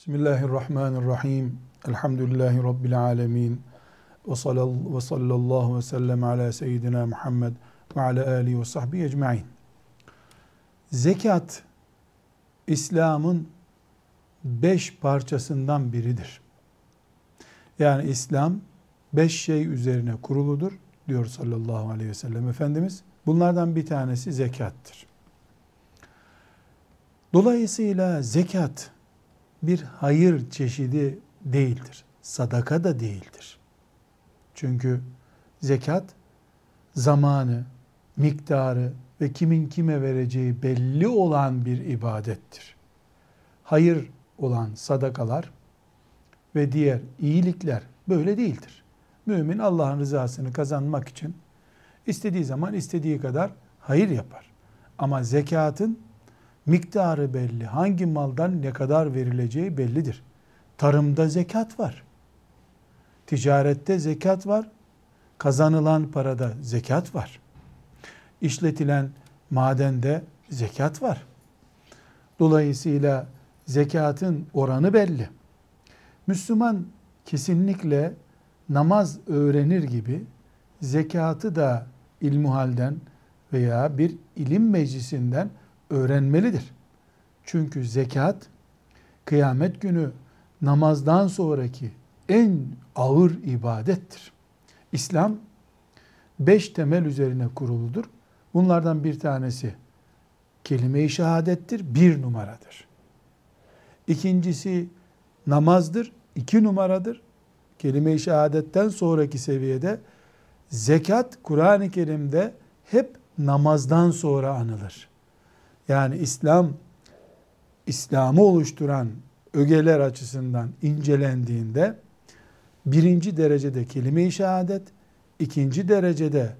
Bismillahirrahmanirrahim. Elhamdülillahi Rabbil alemin. Ve sallallahu ve sellem ala seyyidina Muhammed ve ala alihi ve sahbihi ecma'in. Zekat, İslam'ın beş parçasından biridir. Yani İslam beş şey üzerine kuruludur diyor sallallahu aleyhi ve sellem Efendimiz. Bunlardan bir tanesi zekattır. Dolayısıyla zekat bir hayır çeşidi değildir. Sadaka da değildir. Çünkü zekat zamanı, miktarı ve kimin kime vereceği belli olan bir ibadettir. Hayır olan sadakalar ve diğer iyilikler böyle değildir. Mümin Allah'ın rızasını kazanmak için istediği zaman istediği kadar hayır yapar. Ama zekatın miktarı belli. Hangi maldan ne kadar verileceği bellidir. Tarımda zekat var. Ticarette zekat var. Kazanılan parada zekat var. İşletilen madende zekat var. Dolayısıyla zekatın oranı belli. Müslüman kesinlikle namaz öğrenir gibi zekatı da ilmuhalden veya bir ilim meclisinden öğrenmelidir. Çünkü zekat kıyamet günü namazdan sonraki en ağır ibadettir. İslam beş temel üzerine kuruludur. Bunlardan bir tanesi kelime-i şehadettir, bir numaradır. İkincisi namazdır, iki numaradır. Kelime-i şehadetten sonraki seviyede zekat Kur'an-ı Kerim'de hep namazdan sonra anılır. Yani İslam, İslam'ı oluşturan ögeler açısından incelendiğinde birinci derecede kelime-i şehadet, ikinci derecede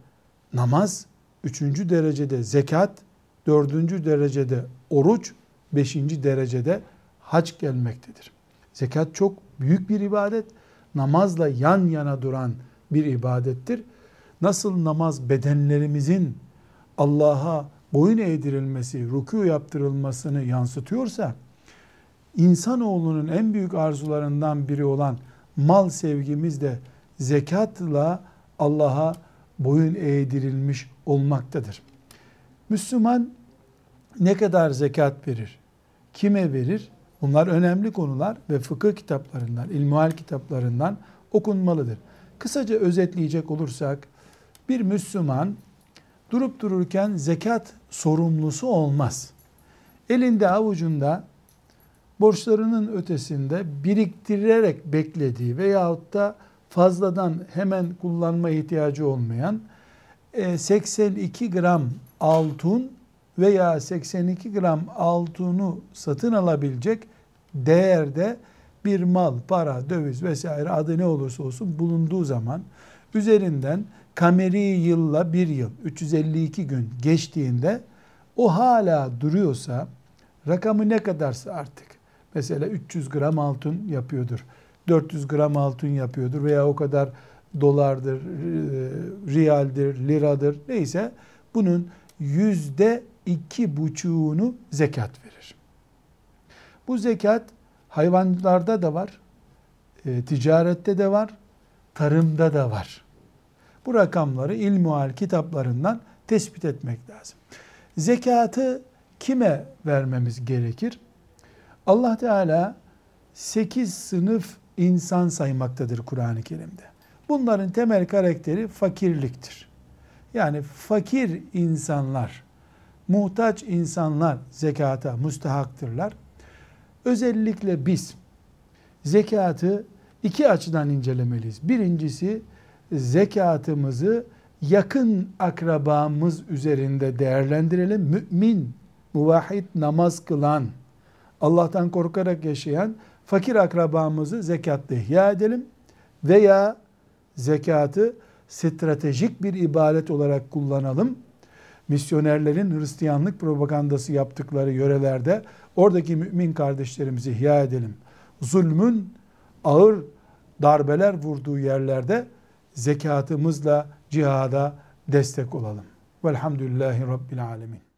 namaz, üçüncü derecede zekat, dördüncü derecede oruç, beşinci derecede hac gelmektedir. Zekat çok büyük bir ibadet, namazla yan yana duran bir ibadettir. Nasıl namaz bedenlerimizin Allah'a boyun eğdirilmesi, rükû yaptırılmasını yansıtıyorsa, insanoğlunun en büyük arzularından biri olan mal sevgimiz de zekatla Allah'a boyun eğdirilmiş olmaktadır. Müslüman ne kadar zekat verir, kime verir? Bunlar önemli konular ve fıkıh kitaplarından, ilmuhal kitaplarından okunmalıdır. Kısaca özetleyecek olursak, bir Müslüman durup dururken zekat sorumlusu olmaz. Elinde avucunda borçlarının ötesinde biriktirerek beklediği veyahut da fazladan hemen kullanma ihtiyacı olmayan 82 e, gram altın veya 82 gram altını satın alabilecek değerde bir mal, para, döviz vesaire adı ne olursa olsun bulunduğu zaman üzerinden kameri yılla bir yıl 352 gün geçtiğinde o hala duruyorsa rakamı ne kadarsa artık mesela 300 gram altın yapıyordur 400 gram altın yapıyordur veya o kadar dolardır, e, riyaldir, liradır neyse bunun yüzde iki buçuğunu zekat verir. Bu zekat hayvanlarda da var, e, ticarette de var, tarımda da var. Bu rakamları ilmuhal kitaplarından tespit etmek lazım. Zekatı kime vermemiz gerekir? Allah Teala 8 sınıf insan saymaktadır Kur'an-ı Kerim'de. Bunların temel karakteri fakirliktir. Yani fakir insanlar, muhtaç insanlar zekata mustahaktırlar. Özellikle biz zekatı iki açıdan incelemeliyiz. Birincisi zekatımızı yakın akrabamız üzerinde değerlendirelim. Mümin, muvahhid namaz kılan, Allah'tan korkarak yaşayan fakir akrabamızı zekatla ihya edelim veya zekatı stratejik bir ibadet olarak kullanalım. Misyonerlerin Hristiyanlık propagandası yaptıkları yörelerde oradaki mümin kardeşlerimizi ihya edelim. Zulmün ağır darbeler vurduğu yerlerde zekatımızla cihada destek olalım. Velhamdülillahi Rabbil Alemin.